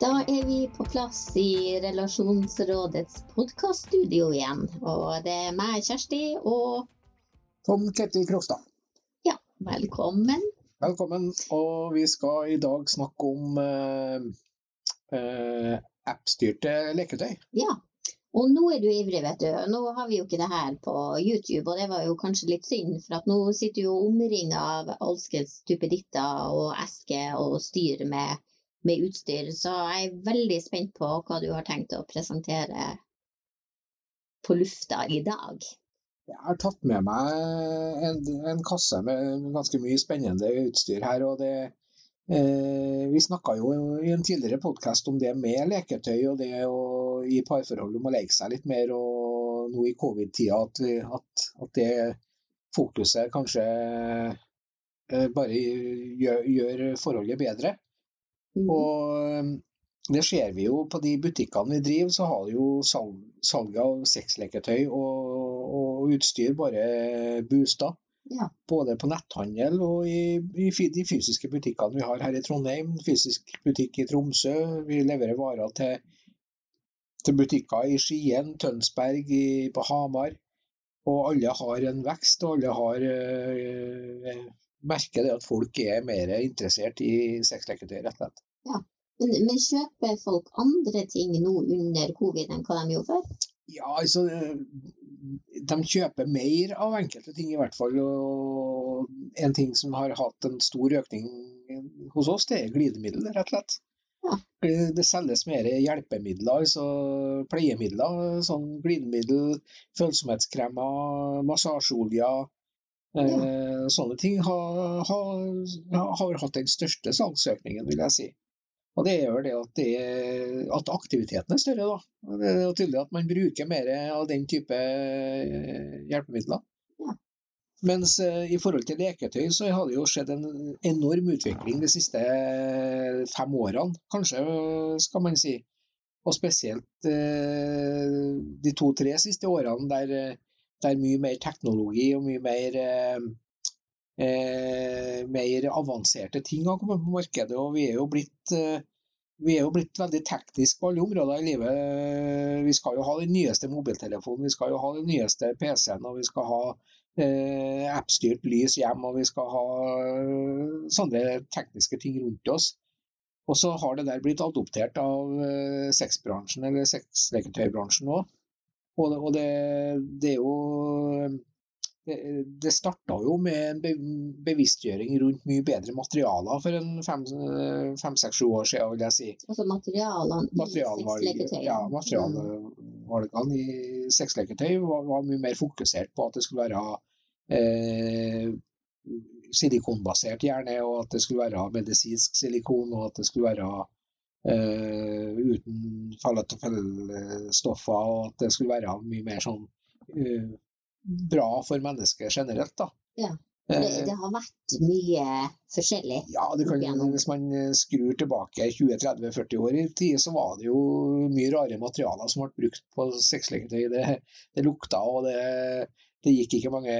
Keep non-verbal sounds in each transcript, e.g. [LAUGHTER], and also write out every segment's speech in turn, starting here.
Da er vi på plass i Relasjonsrådets podkaststudio igjen. Og det er meg, Kjersti, og Tom Ketil Krokstad. ja, velkommen. Velkommen. Og vi skal i dag snakke om eh, eh, appstyrte leketøy. Ja. Og nå er du ivrig, vet du. Nå har vi jo ikke det her på YouTube, og det var jo kanskje litt synd, for at nå sitter du jo omringa av alskens duppeditter og esker og styr med, med utstyr, så jeg er veldig spent på hva du har tenkt å presentere på lufta i dag. Jeg har tatt med meg en, en kasse med ganske mye spennende utstyr her. og det eh, Vi snakka jo i en tidligere podkast om det med leketøy og det å i parforhold om å leke seg litt mer, og nå i covid-tida at, at, at det fokuset kanskje eh, bare gjør, gjør forholdet bedre. Mm. Og um, det ser vi jo på de butikkene vi driver, så har jo salg, salget av sexleketøy og, og utstyr bare boosta. Ja. Både på netthandel og i, i de fysiske butikkene vi har her i Trondheim. Fysisk butikk i Tromsø. Vi leverer varer til, til butikker i Skien, Tønsberg, i, på Hamar. Og alle har en vekst, og alle har eh, merker det at folk er mer interessert i sexleketøy, rett og slett. Men, men kjøper folk andre ting nå under covid enn hva de gjorde før? Ja, altså eh, De kjøper mer av enkelte ting, i hvert fall. Og en ting som har hatt en stor økning hos oss, det er glidemiddel, rett og slett. Ja. Det det selges mer hjelpemidler, altså pleiemidler. Sånn glidemiddel, følsomhetskremer, massasjeoljer. Eh, sånne ting har, har, har hatt den største salgsøkningen, vil jeg si. Og det gjør det at, det, at aktiviteten er større, da. Det er tydelig at man bruker mer av den type eh, hjelpemidler. Ja. Mens eh, i forhold til leketøy så har det jo skjedd en enorm utvikling de siste fem årene, kanskje skal man si. Og spesielt de to-tre siste årene der, der mye mer teknologi og mye mer eh, eh, mer avanserte ting har kommet på markedet. Og vi er jo blitt, eh, er jo blitt veldig tekniske på alle områder i livet. Vi skal jo ha den nyeste mobiltelefonen, vi skal jo ha den nyeste PC-en, og vi skal ha eh, appstyrt lys hjem, og vi skal ha eh, sånne tekniske ting rundt oss. Og så har det der blitt adoptert av eh, sexbransjen, eller sexleketøybransjen òg. Og, det, og det, det er jo det, det starta jo med en be bevisstgjøring rundt mye bedre materialer for en fem-seks-sju år siden, vil jeg si. Altså materialene i Materialvalg, sexleketøy. ja, materialvalgene i sexleketøy var, var mye mer fokusert på at det skulle være eh, silikonbasert gjerne, og at det skulle være medisinsk silikon, og at det skulle være uten fallatofellstoffer, og at det skulle være mye mer sånn eh, bra for mennesket generelt. da. Ja. Det, Eh, det har vært mye forskjellig. ja, det kan, hvis man skrur tilbake 20-30-40 år i tid, så var det jo mye rare materialer som ble brukt på sexleketøy. Det, det lukta, og det, det gikk ikke mange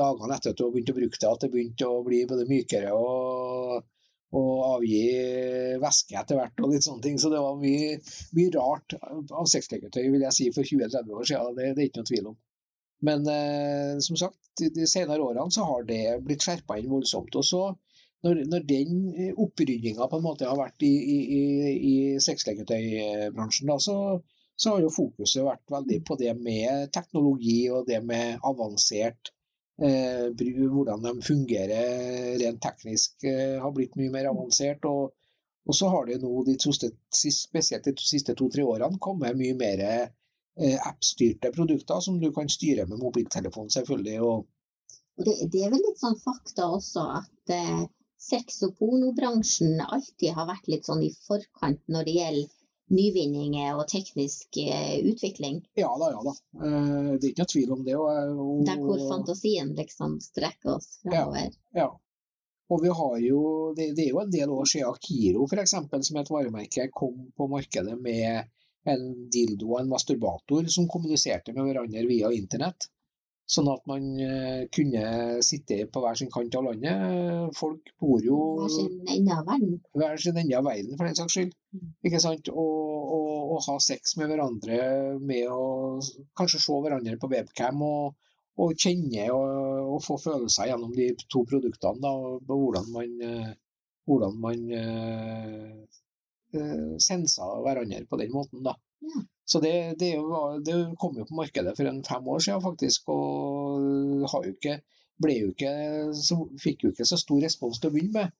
dagene etter at du begynte å bruke det, at det begynte å bli både mykere og, og avgi væske etter hvert og litt sånne ting. Så det var mye, mye rart av sexleketøy, vil jeg si, for 20-30 år siden. Det, det er ikke noe tvil om. Men eh, som sagt, de, senere årene så har det blitt skjerpa inn voldsomt. Og så når, når den opprydninga på en måte har vært i, i, i, i sexleketøybransjen, da, så, så har jo fokuset vært veldig på det med teknologi og det med avansert eh, Hvordan de fungerer rent teknisk eh, har blitt mye mer avansert. Og, og så har det nå, de to, spesielt de siste to-tre årene, kommet mye mer eh, appstyrte produkter som du kan styre med mobiltelefon, selvfølgelig. Og det, det er vel litt sånn fakta også at eh, sex- og pornobransjen alltid har vært litt sånn i forkant når det gjelder nyvinninger og teknisk eh, utvikling. Ja da, ja da. Eh, Det er ikke noe tvil om det. Og, og, Der hvor fantasien liksom strekker oss framover. Ja. Og vi har jo, det, det er jo en del år siden Akiro eksempel, som et varemerke kom på markedet med en dildo og en masturbator som kommuniserte med hverandre via internett. Sånn at man eh, kunne sitte på hver sin kant av landet. Folk bor jo Hver sin ende av verden. hver sin ende av verden, for den saks skyld. Mm. Ikke sant? Og, og, og ha sex med hverandre med å kanskje se hverandre på webcam og, og kjenne og, få følelser gjennom de to produktene. Da, og hvordan man, eh, hvordan man uh, senser hverandre på den måten. Da. Ja. Så det, det, det kom jo på markedet for en fem år siden faktisk, og jo ikke, jo ikke, så, fikk jo ikke så stor respons til å begynne med.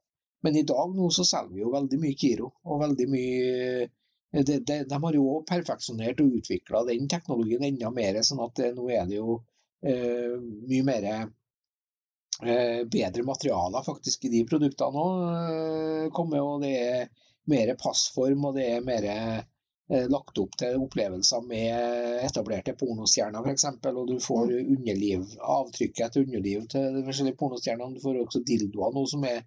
Men i dag nå så selger vi jo veldig mye Kiro, og veldig mye De, de, De har jo perfeksjonert og utvikla den teknologien enda mer, sånn at nå er det jo eh, mye mer eh, bedre materialer faktisk i de produktene òg eh, og det er mer passform, og det er mer lagt opp til opplevelser med etablerte pornostjerner f.eks. Og du får underliv, avtrykket etter underliv til de forskjellige pornostjernene. Du får også dildoer nå som er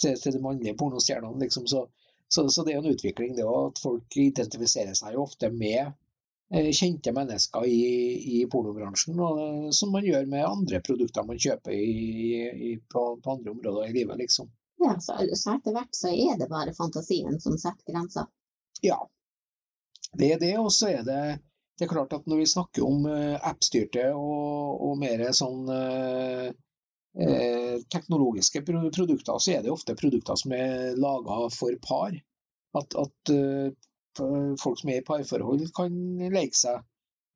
til, til de mannlige pornostjernene. Liksom. Så, så, så det er en utvikling, det òg, at folk identifiserer seg jo ofte med eh, kjente mennesker i, i pornobransjen, og, eh, som man gjør med andre produkter man kjøper i, i, på, på andre områder i livet. liksom. Ja, så, så etter hvert så er det bare fantasien som setter grenser. Ja, det er det, og så er det det er klart at når vi snakker om eh, appstyrte og, og mer sånn eh, eh, teknologiske produkter, så er det ofte produkter som er laga for par. At, at eh, folk som er i parforhold, kan leke seg.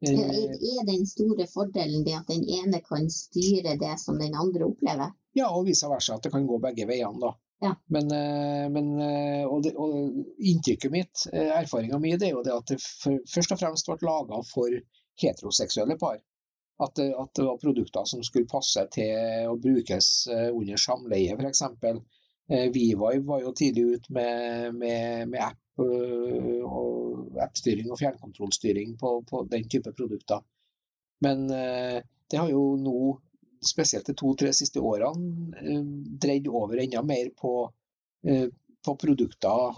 Er den store fordelen det at den ene kan styre det som den andre opplever? Ja, og vice versa, at det kan gå begge veiene. da. Ja. Men, eh, men og, det, og inntrykket mitt, eh, erfaringa mi, er jo det at det først og fremst ble laga for heteroseksuelle par. At at det var produkter som skulle passe til å brukes eh, under samleie, f.eks. Vivive var jo tidlig ut med, med, med app eh, og appstyring og fjernkontrollstyring på, på den type produkter. Men eh, det har jo nå spesielt de to-tre siste årene, eh, dreid over enda mer på, eh, på produkter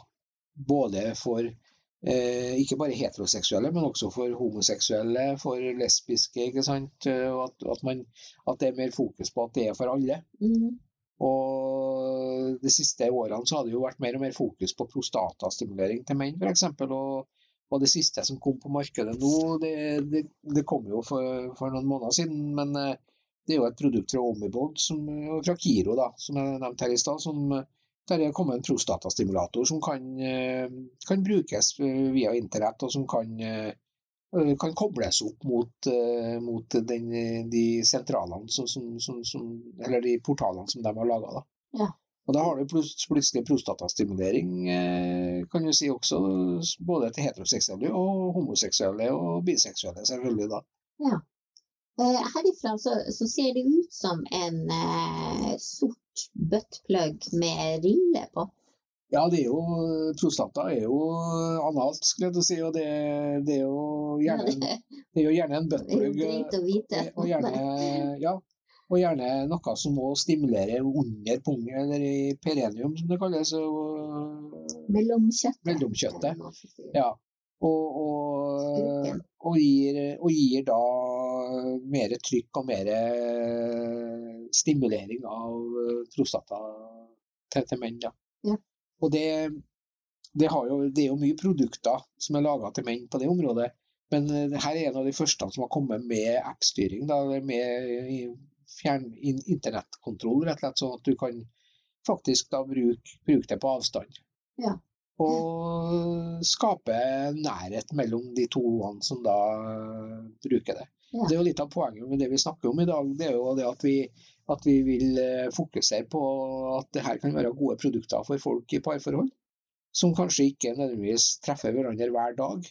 både for eh, ikke bare heteroseksuelle, men også for homoseksuelle, for lesbiske. ikke sant? Og at, at, man, at det er mer fokus på at det er for alle. Mm. Og de siste årene så har det jo vært mer og mer fokus på prostatastimulering til menn, f.eks. Og, og det siste som kom på markedet nå, det, det, det kom jo for, for noen måneder siden. Men eh, det er jo et produkt fra Omibod, som, og fra Kiro, da, som jeg nevnte her i stad. som Der er kommet en prostatastimulator som kan, eh, kan brukes eh, via internett, og som kan, eh, kan kobles opp mot, mot den, de som, som, som, som, eller de portalene som de har laga. Ja. Og da har du plutselig prostatastimulering, kan du si også, både til heteroseksuelle og homoseksuelle og biseksuelle, selvfølgelig da. Eh, Herifra så, så ser det ut som en eh, sort buttplug med rille på. Ja, det er jo, prostata er jo analt, skulle jeg til å si, og det, det, er jo gjerne, det er jo gjerne en [LAUGHS] buttplug. vite. Og gjerne, ja, og gjerne noe som må stimulere under pungen, eller i perenium, som det kalles. Mellomkjøttet. Mellomkjøttet. ja, og, og, og, gir, og gir da mer trykk og mer stimulering av prostata til, til menn. Ja. Og det, det, har jo, det er jo mye produkter som er laga til menn på det området. Men eh, her er en av de første som har kommet med appstyring, med fjern, internettkontroll, rett og slett, sånn at du kan faktisk da bruke, bruke det på avstand. Ja. Og skape nærhet mellom de to som da bruker det. Ja. Det er jo litt av poenget med det vi snakker om i dag. Det er jo det at vi, at vi vil eh, fokusere på at det her kan være gode produkter for folk i parforhold. Som kanskje ikke nødvendigvis treffer hverandre hver dag.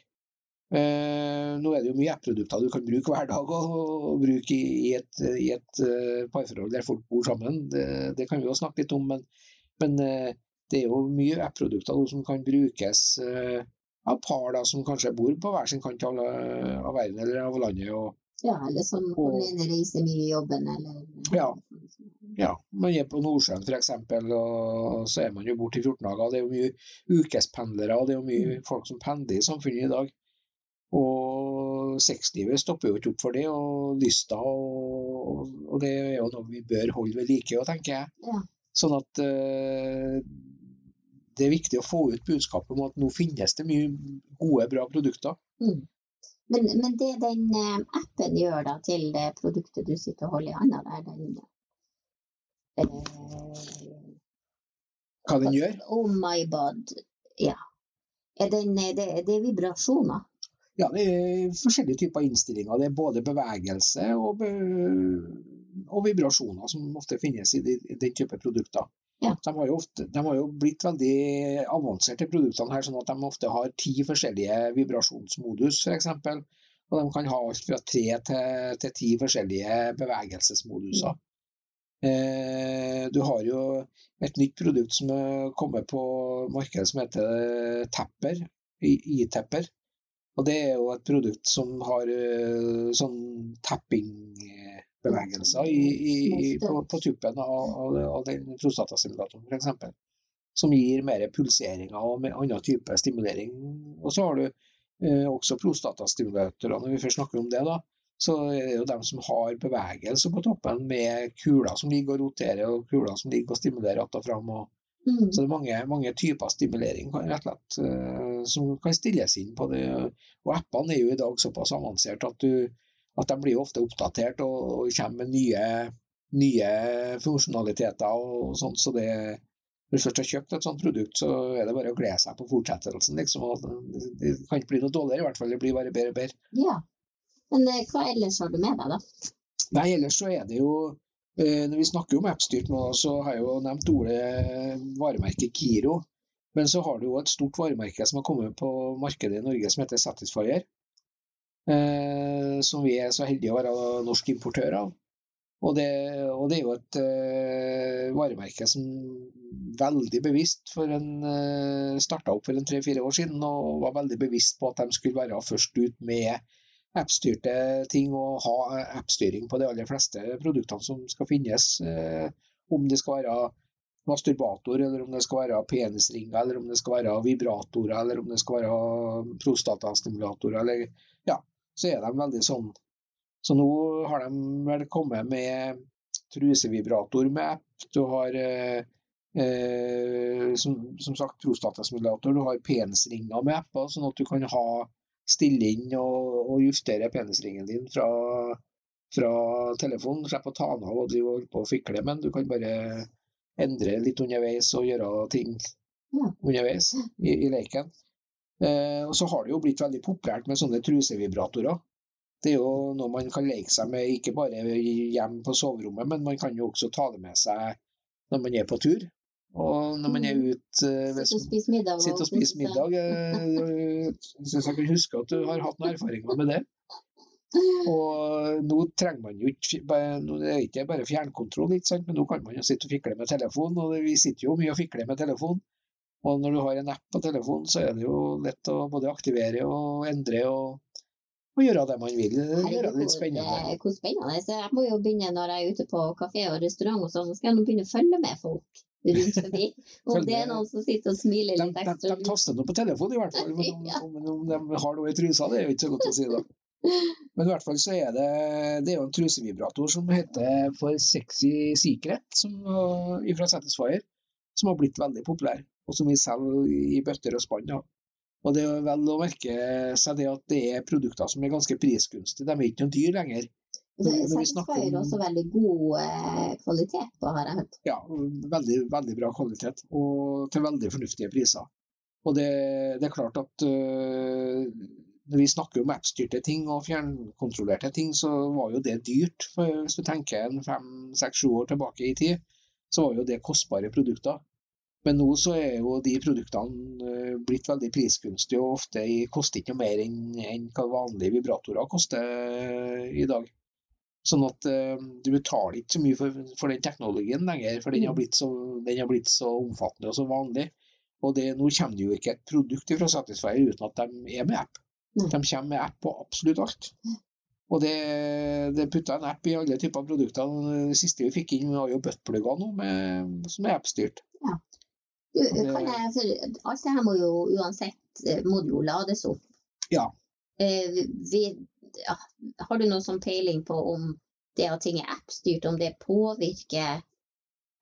Eh, nå er det jo mye app-produkter du kan bruke hver dag og, og bruke i, et, i et uh, parforhold der folk bor sammen. Det, det kan vi jo snakke litt om, men, men uh, det er jo mye app-produkter som kan brukes uh, av par da, som kanskje bor på hver sin kant av, av verden eller av landet. Og, Ja, eller som hvor reiser mye i jobben, eller Ja. ja, man er på Nordsjøen f.eks., og så er man jo borte i 14 dager. Det er jo mye ukespendlere, og det er jo mye folk som pendler i samfunnet i dag. Og sexlivet stopper jo ikke opp for det, og lysta, og, og, det er jo noe vi bør holde ved like, tenker jeg. Ja. Sånn at uh, det er viktig å få ut budskapet om at nå finnes det mye gode, bra produkter. Mm. Men, men, det den appen gjør da til det produktet du sitter og holder i hånda der, den eh, Hva den gjør? Oh my god, ja. Den, det, det er vibrasjoner? Ja, det er forskjellige typer innstillinger. Det er både bevegelse og, be og vibrasjoner som ofte finnes i, de, den type produkter. Ja. De, har ofte, de, har jo blitt veldig avanserte, produktene her, sånn at de ofte har ti forskjellige vibrasjonsmodus, f.eks. Og de kan ha alt fra tre til, til ti forskjellige bevegelsesmoduser. Eh, du har jo et nytt produkt som er kommet på markedet som heter Tepper. i-tepper. Og det er jo et produkt som har sånn sånn tappingbevegelser i, i, i, på, på, tuppen av, av, av den prostatasimulatoren f.eks. Som gir mer pulseringer og med annen type stimulering. Og så har du eh, også prostatastimulatorer, når vi først snakker om det, da så er det jo dem som har bevegelse på toppen med kuler som ligger og roterer, og kuler som ligger og stimulerer att og fram. Og, mm. Så det er mange, mange, typer stimulering rett og slett, uh, som kan stilles inn på det. Og appene er jo i dag såpass avansert at, du, at de blir ofte oppdatert og, og kommer med nye, nye funksjonaliteter og sånt. Så det, når du først har kjøpt et sånt produkt, så er det bare å glede seg på fortsettelsen. Liksom. Det kan ikke bli noe dårligere, i hvert fall. Det blir bare bedre og bedre. Ja. Men eh, hva ellers har du med deg, da? Nei, ellers så er det jo eh, Når vi snakker om appstyrt nå, så har jeg jo nevnt ordet varemerket Kiro. Men så har du jo et stort varemerke som har kommet på markedet i Norge som heter Satisfyer. Eh, som vi er så heldige å være norsk importør av. Og det, og det er jo et uh, varemerke som veldig bevisst for en uh, starta opp for en tre-fire år siden og var veldig bevisst på at de skulle være først ut med appstyrte ting og ha appstyring på de aller fleste produktene som skal finnes. Eh, om det skal være masturbator, eller om det skal være penisringer, eller om det skal være vibratorer, eller om det skal være prostatastimulatorer, eller så er de veldig sånn. Så nå har de vel kommet med trusevibrator med app. Du har eh, eh, som, som, sagt prostatastimulator, du har penisringer med apper, sånn at du kan ha stille inn og, og justere penisringen din fra, fra telefonen. Slipp å ta den av og drive på og fikle, men du kan bare endre litt underveis og gjøre ting underveis i, i leken. Eh, og så har det jo blitt veldig populært med sånne trusevibratorer. Det er jo noe man kan leke seg med, ikke bare hjemme på soverommet, men man kan jo også ta det med seg når man er på tur. Og når man er mm. ute uh, Sitte og spise middag. Og spise middag. Jeg syns jeg kan huske at du har hatt noen erfaringer med det. Og nå trenger man jo ikke Nå er det ikke bare fjernkontroll, ikke sant? men nå kan man jo sitte og fikle med telefon. Og vi sitter jo mye og fikler med telefon. Og når du har en app på telefonen, så er det jo lett å både aktivere og endre og, og gjøre det man vil. Gjøre det litt spennende. Hvor spennende. Så jeg må jo begynne når jeg er ute på kafé og restaurant og sånn, så skal jeg nå begynne å følge med folk rundt forbi. [LAUGHS] Om det er noen som sitter og smiler litt ekstra. De, de, de taster noe på telefonen i hvert fall, men [LAUGHS] om, om, om de har noe i trusa, det er jo ikke så godt å si. da. [LAUGHS] Men i hvert fall så er det, det er jo en trusevibrator som heter for Sexy Secret, som, fra Satisfyer, som har blitt veldig populær, og som vi selger i bøtter og spann. Og det er vel å merke seg det at det er produkter som er ganske prisgunstige. De er ikke noen dyr lenger. Det Satisfyer også veldig god eh, kvalitet på, har jeg hørt. Ja, veldig, veldig bra kvalitet, og til veldig fornuftige priser. Og det, det er klart at uh, når vi snakker om appstyrte ting og fjernkontrollerte ting, så var jo det dyrt. For hvis du tenker en fem, seks, sju år tilbake i tid, så var jo det kostbare produkter. Men nå så er jo de produktene uh, blitt veldig prisgunstige, og ofte koster ikke noe mer enn, enn hva vanlige vibratorer koster uh, i dag. Sånn at uh, du betaler ikke så mye for, for, den teknologien lenger, for den har, blitt så, den har, blitt så, omfattende og så vanlig. Og det, nå kommer det jo ikke et produkt fra Satisfyer uten at de er med app. De kommer med app på absolutt alt. Og det, det putta en app i alle typer produkter. Det siste vi fikk inn, var jo buttplugger nå, med, som er appstyrt. Ja. For alt det her må jo uansett eh, må jo lades opp. Ja. Eh, vi, ja, Har du noen sånn peiling på om det at ting er app-styrt, om det påvirker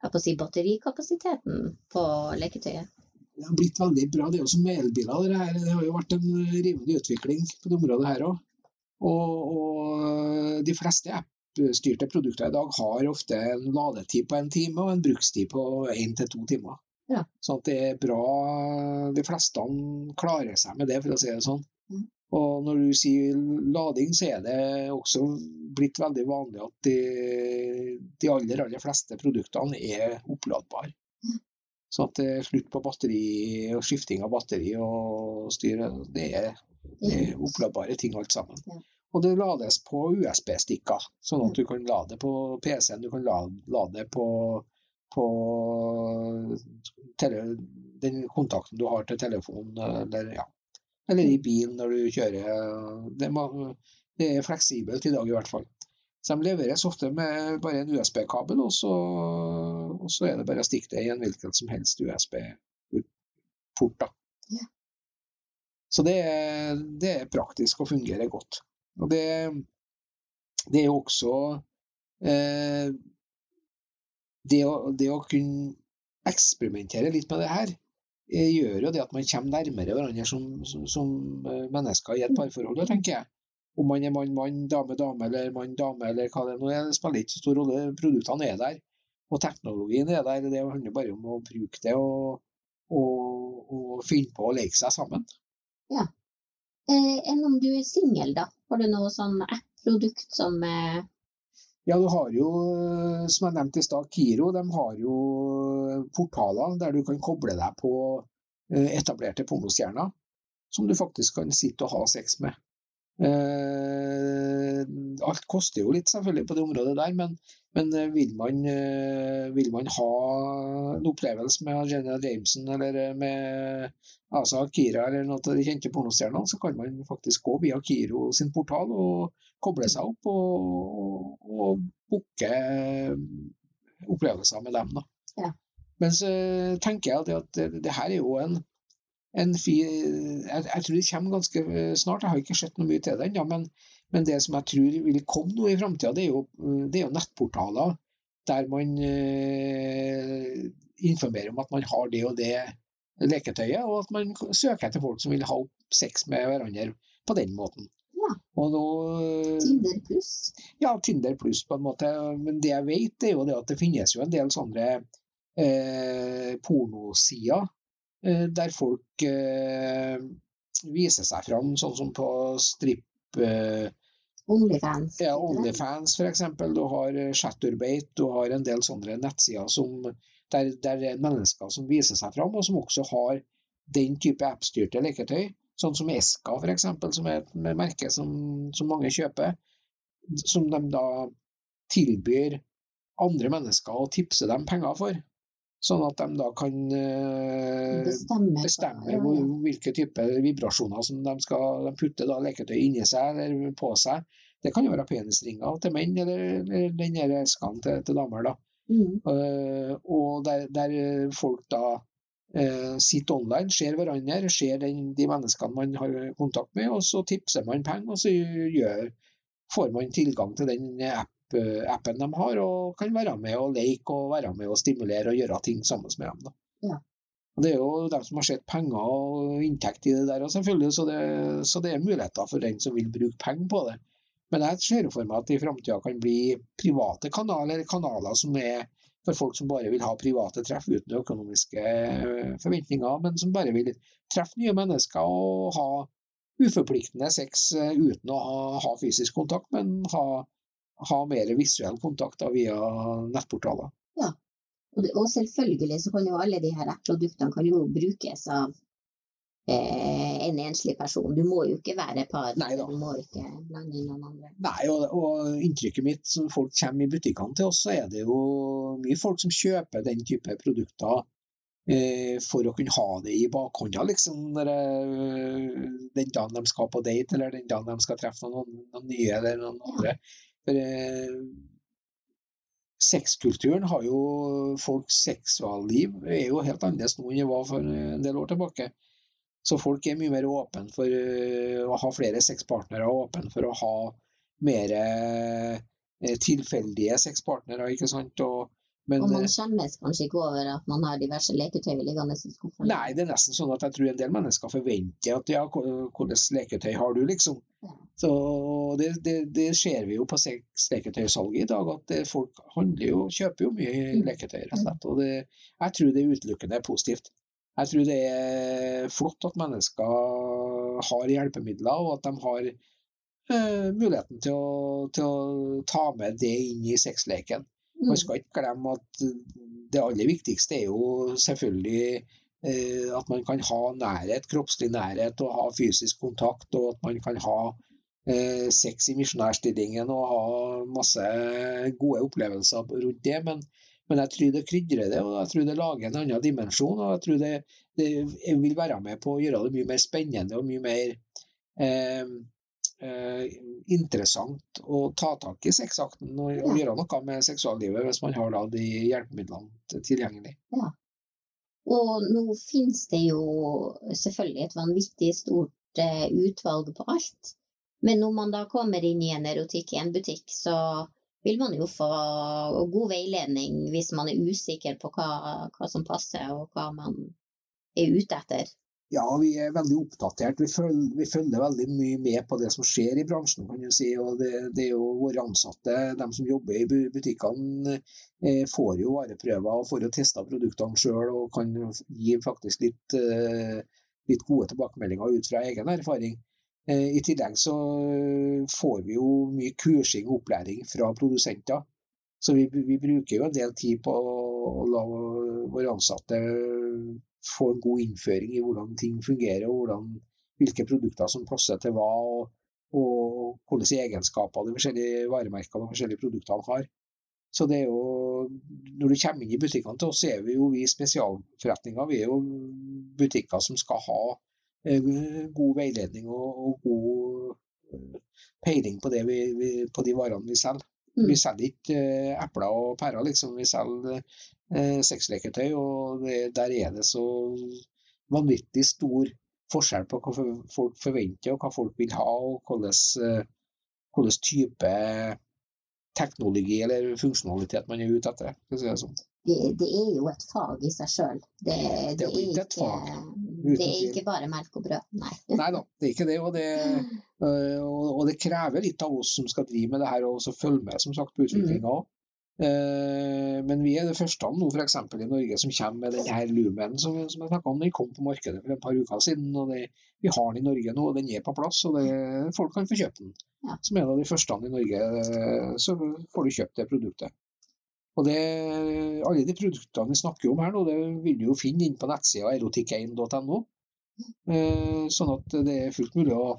på si, batterikapasiteten på leketøyet? Det har blitt veldig bra. Det er jo som med elbiler. Det, her, det har jo vært en rivende utvikling på det området her òg. Og, og, de fleste app-styrte produkter i dag har ofte en ladetid på en time og en brukstid på én til to timer. Ja. Sånn at det er bra De fleste klarer seg med det, for å si det sånn. Mm. Og når du sier lading, så er det også blitt veldig vanlig at de, de aller, aller fleste produktene er oppladbare. Mm. Så at det er slutt på batteri og skifting av batteri og styre. Det er, det er oppladbare ting alt sammen. Ja. Og det lades på USB-stikker, sånn at du kan lade på PC-en, du kan lade, lade på, på tele, den kontakten du har til telefonen, eller, ja. eller i bilen når du kjører. Det, må, det er fleksibelt i dag i hvert fall. Så de leveres ofte med bare en USB-kabel, og, og, så er det bare å stikke det i en hvilken som helst USB-port. Ja. Så det, det, er praktisk og fungerer godt. Og det, det er jo også eh, det, å, det, å, kunne eksperimentere litt med det her, eh, gjør jo det at man kommer nærmere hverandre som, som, som mennesker i et parforhold, tenker jeg. Om man er mann, mann, dame, dame eller mann, dame eller hva det nå er, det spiller ikke så stor rolle. Produktene er der, og teknologien er der. Det handler bare om å bruke det og, og, og finne på å leke seg sammen. Ja. Eh, enn om du er singel, da? Har du noe sånn app-produkt som eh... Ja, du har jo, som jeg nevnte i stad, Kiro. De har jo portaler der du kan koble deg på eh, etablerte pornostjerner. Som du faktisk kan sitte og ha sex med. Eh, alt koster jo litt selvfølgelig på det området der, men, men vil, man, eh, vil, man, ha en opplevelse med Jenna Jameson eller med Asa Kira eller noen av de kjente pornostjernene, så kan man faktisk gå via Kiro sin portal og koble seg opp og, og booke opplevelser med dem. Da. Ja. Men så tenker jeg at det, det her er jo en en fi, jeg, jeg, tror det kommer ganske snart. Jeg har ikke sett noe mye til det ennå. Men, men, det som jeg tror vil komme nå i framtida, det, det, er jo nettportaler der man eh, informerer om at man har det og det leketøyet, og at man søker etter folk som vil ha sex med hverandre på den måten. Ja. Nå, Tinder pluss? Ja, Tinder pluss på en måte. Men det jeg vet, er jo det at det finnes jo en del sånne eh, pornosider der folk eh, viser seg fram, sånn som på stripp eh, Onlyfans. Ja, Onlyfans f.eks. Du har Chatterbate, du har en del sånne nettsider som, der, der er mennesker som viser seg fram, og som også har den type appstyrte leketøy. Sånn som Eska f.eks., som er et merke som, som mange kjøper. Som de da tilbyr andre mennesker å tipse dem penger for. Sånn at de da kan uh, bestemme, bestemme ja. hvilke type vibrasjoner som de skal de putte da leketøy inni seg eller på seg. Det kan jo være penisringer til menn, eller, eller den esken til, til, damer. da. Mm. Uh, og der, der, folk da sitter online, ser hverandre, ser den, de menneskene man har kontakt med, og så tipser man penger, og så gjør, får man tilgang til den app appen de har, og kan være med og leke og være med og stimulere og gjøre ting sammen med dem. Da. Ja. Det er jo dem som har sett penger og inntekt i det der, selvfølgelig, så det, så det er muligheter for den som vil bruke penger på det. Men jeg ser for meg at det i framtida kan bli private kanaler, kanaler som er for folk som bare vil ha private treff uten økonomiske eh, forventninger, men som bare vil treffe nye mennesker og ha uforpliktende sex eh, uten å ha, ha fysisk kontakt, men ha ha mer visuell kontakt via nettportaler. Ja, og, selvfølgelig så kan jo alle de her produktene kan jo brukes av en enslig person. Du må jo ikke være par. Nei da. Du må ikke blande inn noen andre. Nei, og, og inntrykket mitt som folk kommer i butikkene til oss, så er det jo mye folk som kjøper den type produkter eh, for å kunne ha det i bakhånda, liksom, når, den dagen de skal på date, eller den dagen de skal treffe noen, noen nye eller noen ja. andre. For eh, sexkulturen har jo Folks seksualliv er jo helt annerledes nå enn det var for en del år tilbake. Så folk er mye mer åpne for eh, å ha flere sexpartnere, åpne for å ha mer eh, tilfeldige sexpartnere, ikke sant. Og, men, Og man eh, skjemmes kanskje ikke over at man har diverse leketøy liggende i skuffen. Nei, det er nesten sånn at jeg tror en del mennesker forventer at ja, hvilket leketøy har du, liksom. Ja. Så det, det, det ser vi jo på leketøysalget i dag, at folk handler jo, kjøper jo mye Mm. leketøy, rett og slett. Og det, jeg tror det utelukkende er positivt. Jeg tror det er flott at mennesker har hjelpemidler, og at de har uh, muligheten til å, til å ta med det inn i sexleken. Mm. Man skal ikke glemme at det aller viktigste er jo selvfølgelig uh, at man kan ha nærhet, kroppslig nærhet og ha fysisk kontakt, og at man kan ha uh, sex i misjonærstillingen og ha masse gode opplevelser rundt det. Men, men jeg tror det krydrer det, og jeg tror det lager en annen dimensjon. Og jeg tror det, det vil være med på å gjøre det mye mer spennende og mye mer eh, eh, interessant å ta tak i sexakten og, og gjøre noe med seksuallivet hvis man har da de hjelpemidlene tilgjengelig. Og nå finnes det jo selvfølgelig et vanvittig stort eh, utvalg på alt. Men når man da kommer inn i en erotikk i en butikk, så vil man jo få god veiledning hvis man er usikker på hva, hva som passer og hva man er ute etter. Ja, vi er veldig oppdatert. Vi følger, vi følger veldig mye med på det som skjer i bransjen. kan du si, og det, det er jo Våre ansatte, de som jobber i butikkene, eh, får jo vareprøver og får jo testa produktene sjøl og kan gi faktisk litt, eh, litt gode tilbakemeldinger ut fra egen erfaring. Eh, I tillegg så eh, får vi jo mye kursing og opplæring fra produsenter. Så vi, vi bruker jo en del tid på å la våre ansatte få en god innføring i hvordan ting fungerer, og hvordan, hvilke produkter som passer til hva, og, og hvilke egenskaper de forskjellige varemerkene og forskjellige produktene har. Så det er jo, Når du kommer inn i butikkene til oss, så er vi jo vi spesialforretninger. Vi er jo butikker som skal ha god veiledning og, og god eh, peiling på, det vi, vi, på de varene vi selger. Mm. Vi selger ikke eh, epler og pærer, liksom. Vi selger eh, sexleketøy, og det, der er det så vanvittig stor forskjell på hva folk forventer, og hva folk vil ha, og hvordan, eh, hvordan type teknologi eller funksjonalitet man er ute etter. si det sånn. Det, det er jo et fag i seg sjøl. Det, det, Det er ikke fag, det er ikke bare melk og brød, nei. [LAUGHS] Nei da, det er ikke det. Og det, [LAUGHS] eh, og, og det krever litt av oss som skal drive med det her, og følge med som sagt, på utviklinga òg. Men vi er det første nå for i Norge som kommer med denne Lumen som, som jeg snakka om. Den kom på markedet for et par uker siden. og det, Vi har den i Norge nå, og den er på plass. og det, Folk kan få kjøpt den. Ja. Som en av de første i Norge, eh, så får du kjøpt det produktet. Og det, Alle de produktene vi snakker om her nå, det vil du jo finne inn på nettsida erotikk1.no. Eh, Sånn at det er fullt mulig å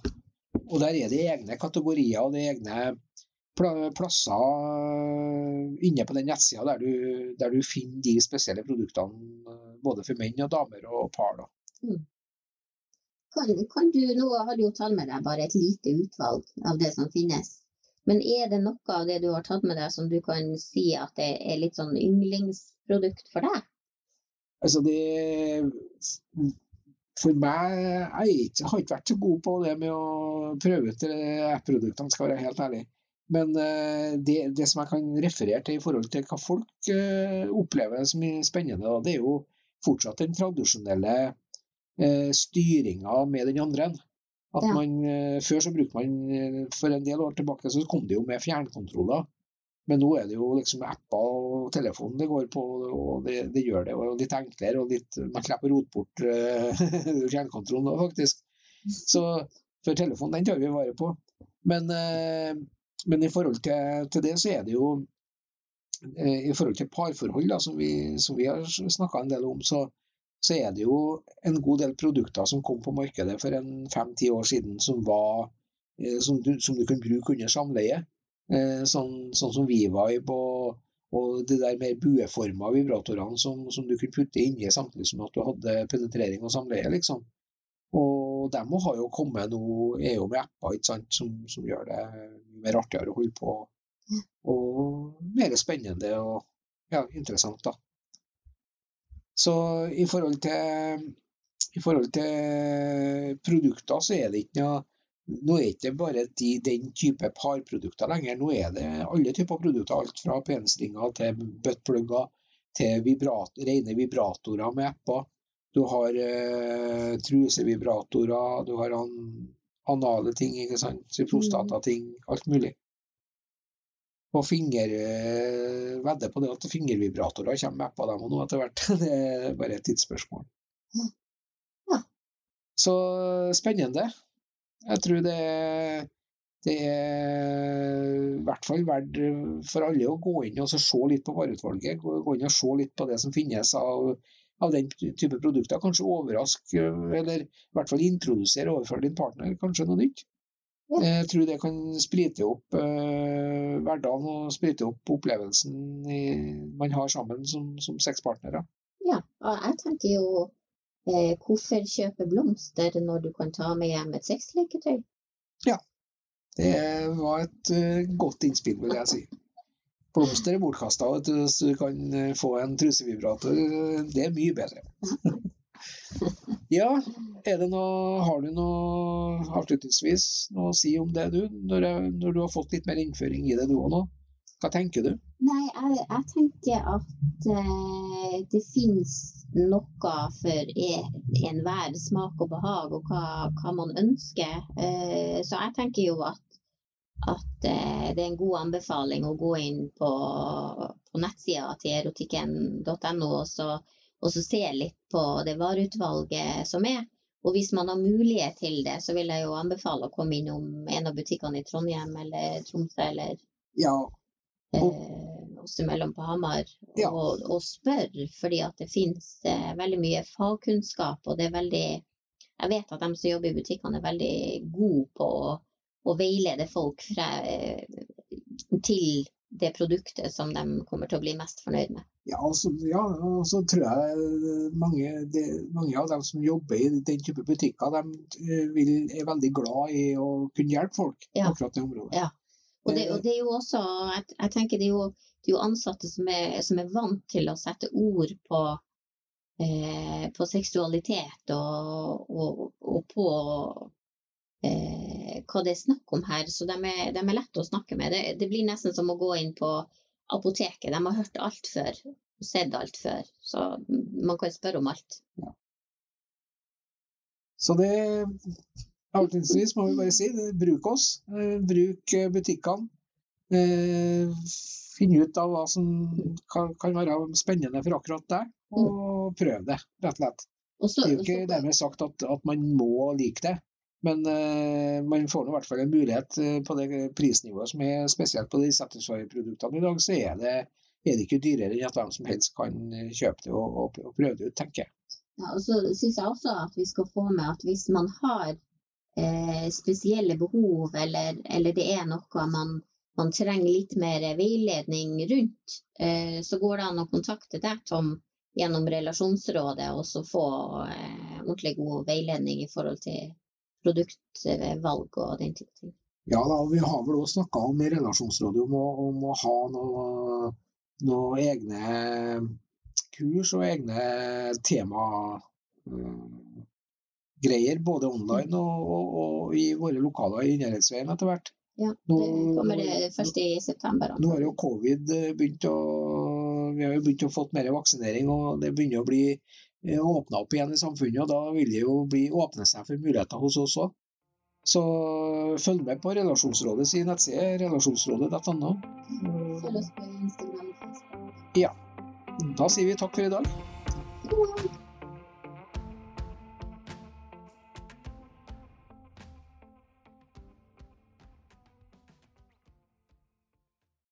Og der er det egne kategorier og det er egne plasser eh, inne på den nettsida der, der du finner de spesielle produktene eh, både for menn og damer og par. da. Kan, kan du, nå har du jo tatt med deg bare et lite utvalg av det som finnes. Men er det noe av det du har tatt med deg som du kan si at det er litt sånn yndlingsprodukt for deg? Altså det For meg jeg, ikke, jeg har ikke vært så god på det med å prøve ut app-produktene, skal være helt ærlig. Men eh, det, det som jeg kan referere til i forhold til hva folk eh, opplever som er spennende, det er jo fortsatt den tradisjonelle eh, styringa med den andre. At man, eh, Før så brukte man eh, For en del år tilbake så kom det jo med fjernkontroller. Men nå er det jo liksom apper og telefonen det går på, og det, det gjør det og litt enklere. og litt, Man slipper å rote bort uh, [LAUGHS] fjernkontrollen nå, faktisk. Så for telefonen, den tar vi vare på. Men, uh, men i forhold til, til det, så er det jo uh, I forhold til parforhold, da, som, vi, som vi har snakka en del om, så, så er det jo en god del produkter som kom på markedet for en fem-ti år siden som var eh, som du, som du kunne bruke under samleie. Eh, sånn, sånn som V-Vibe og, og de der mer bueforma vibratorene som, som du kunne putte inni samtidig som at du hadde penetrering og samleie, liksom. Og dem har jo kommet nå, er jo med apper ikke sant, som, som gjør det mer artigere å holde på. Og mer spennende og ja, interessant, da. Så i forhold til I forhold til produkter så er det ikke noe nå er det ikke bare de, den type parprodukter lenger, nå er det alle typer produkter. Alt fra penslinger til buttplugger til vibrat, rene vibratorer med apper. Du har eh, trusevibratorer, du har an, anale ting, ikke sant? prostatating, alt mulig. Og finger, eh, vedder på det at fingervibratorer kommer med apper dem nå etter hvert. [LAUGHS] Det er bare et tidsspørsmål. Så spennende. Jeg tror det, det er i hvert fall verdt for alle å gå inn og se litt på vareutvalget. Gå inn og se litt på det som finnes av, av den type produkter. Kanskje overraske, eller i hvert fall introdusere overfor din partner kanskje noe nytt. Jeg tror det kan sprite opp eh, hverdagen og sprite opp opplevelsen i, man har sammen som, som sexpartnere. Ja, og jeg tenker jo Eh, hvorfor kjøpe blomster når du kan ta med hjem et sexleketøy? Ja, det var et uh, godt innspill, vil jeg si. [LAUGHS] Blomster er bortkasta, hvis du kan eh, få en trusevibrator. Det er mye bedre. Ja, er det noe, har du noe avslutningsvis noe å si om det, du? Når, jeg, når du har fått litt mer innføring i det, du òg nå? Hva tenker du? Nei, jeg, jeg tenker at uh, det finnes noe for enhver smak og behag, og hva, hva man ønsker. Uh, så jeg tenker jo at, at eh, det er en god anbefaling å gå inn på, på nettsida til erotikken.no og, så, og så se litt på det vareutvalget som er. Og hvis man har mulighet til det, så vil jeg jo anbefale å komme innom en av butikkene i Trondheim eller Tromsø eller ja, eh, oss imellom på Hamar ja. og, og spør, fordi at det finnes eh, veldig mye fagkunnskap. Og det er veldig Jeg vet at de som jobber i butikkene er veldig gode på å, å veilede folk fra, eh, til det produktet som de kommer til å bli mest fornøyd med. Ja, altså, og så tror jeg mange, de, mange, av dem som jobber i den type butikker, de eh, vil, er veldig glad i å kunne hjelpe folk ja. akkurat det området. Ja. Og det, og det, er jo også Jeg, jeg tenker det er, jo, det er jo, ansatte som er, som er, vant til å sette ord på, eh, på seksualitet og, og, og på eh, hva det er snakk om her. Så de er, de er lette å snakke med. Det, det, blir nesten som å gå inn på apoteket. De har hørt alt før. Sett alt før. Så man kan spørre om alt. Ja. Så det Avslutningsvis må vi bare si bruk oss. Eh, bruk eh, butikkene. Eh, finn ut av hva som kan være spennende for akkurat deg, og prøv det, rett og slett. Det er jo ikke dermed sagt at, at man må like det, men uh, man får i hvert fall en mulighet på det prisnivået som er spesielt på de Satisfy-produktene i dag, så er det, er det, ikke dyrere enn at hvem som helst kan kjøpe det og, og, og prøve det ut, tenker jeg. Ja, og så syns jeg også at vi skal få med at hvis man har eh, spesielle behov, eller, eller, det er noe man, man, trenger litt mer veiledning rundt, eh, så går det an å kontakte deg, Tom, gjennom relasjonsrådet, og så få eh, ordentlig god veiledning i forhold til produktvalg og den type ting. Ja, da, vi har vel også snakka om i relasjonsrådet om å, om å ha noen noe egne kurs og egne tema eh, både online og, og, og i våre lokaler i Innherredsveien etter hvert. Ja, det kommer det først i september. Nå har jo covid eh, begynt å Vi har jo begynt å få mer vaksinering, og det begynner å bli åpna opp igjen i samfunnet. og Da vil det jo bli åpne seg for muligheter hos oss òg. Så følg med på Relasjonsrådet sin nettside, relasjonsrådet.no. Følg oss på Instagram. Ja. Da sier vi takk for i dag.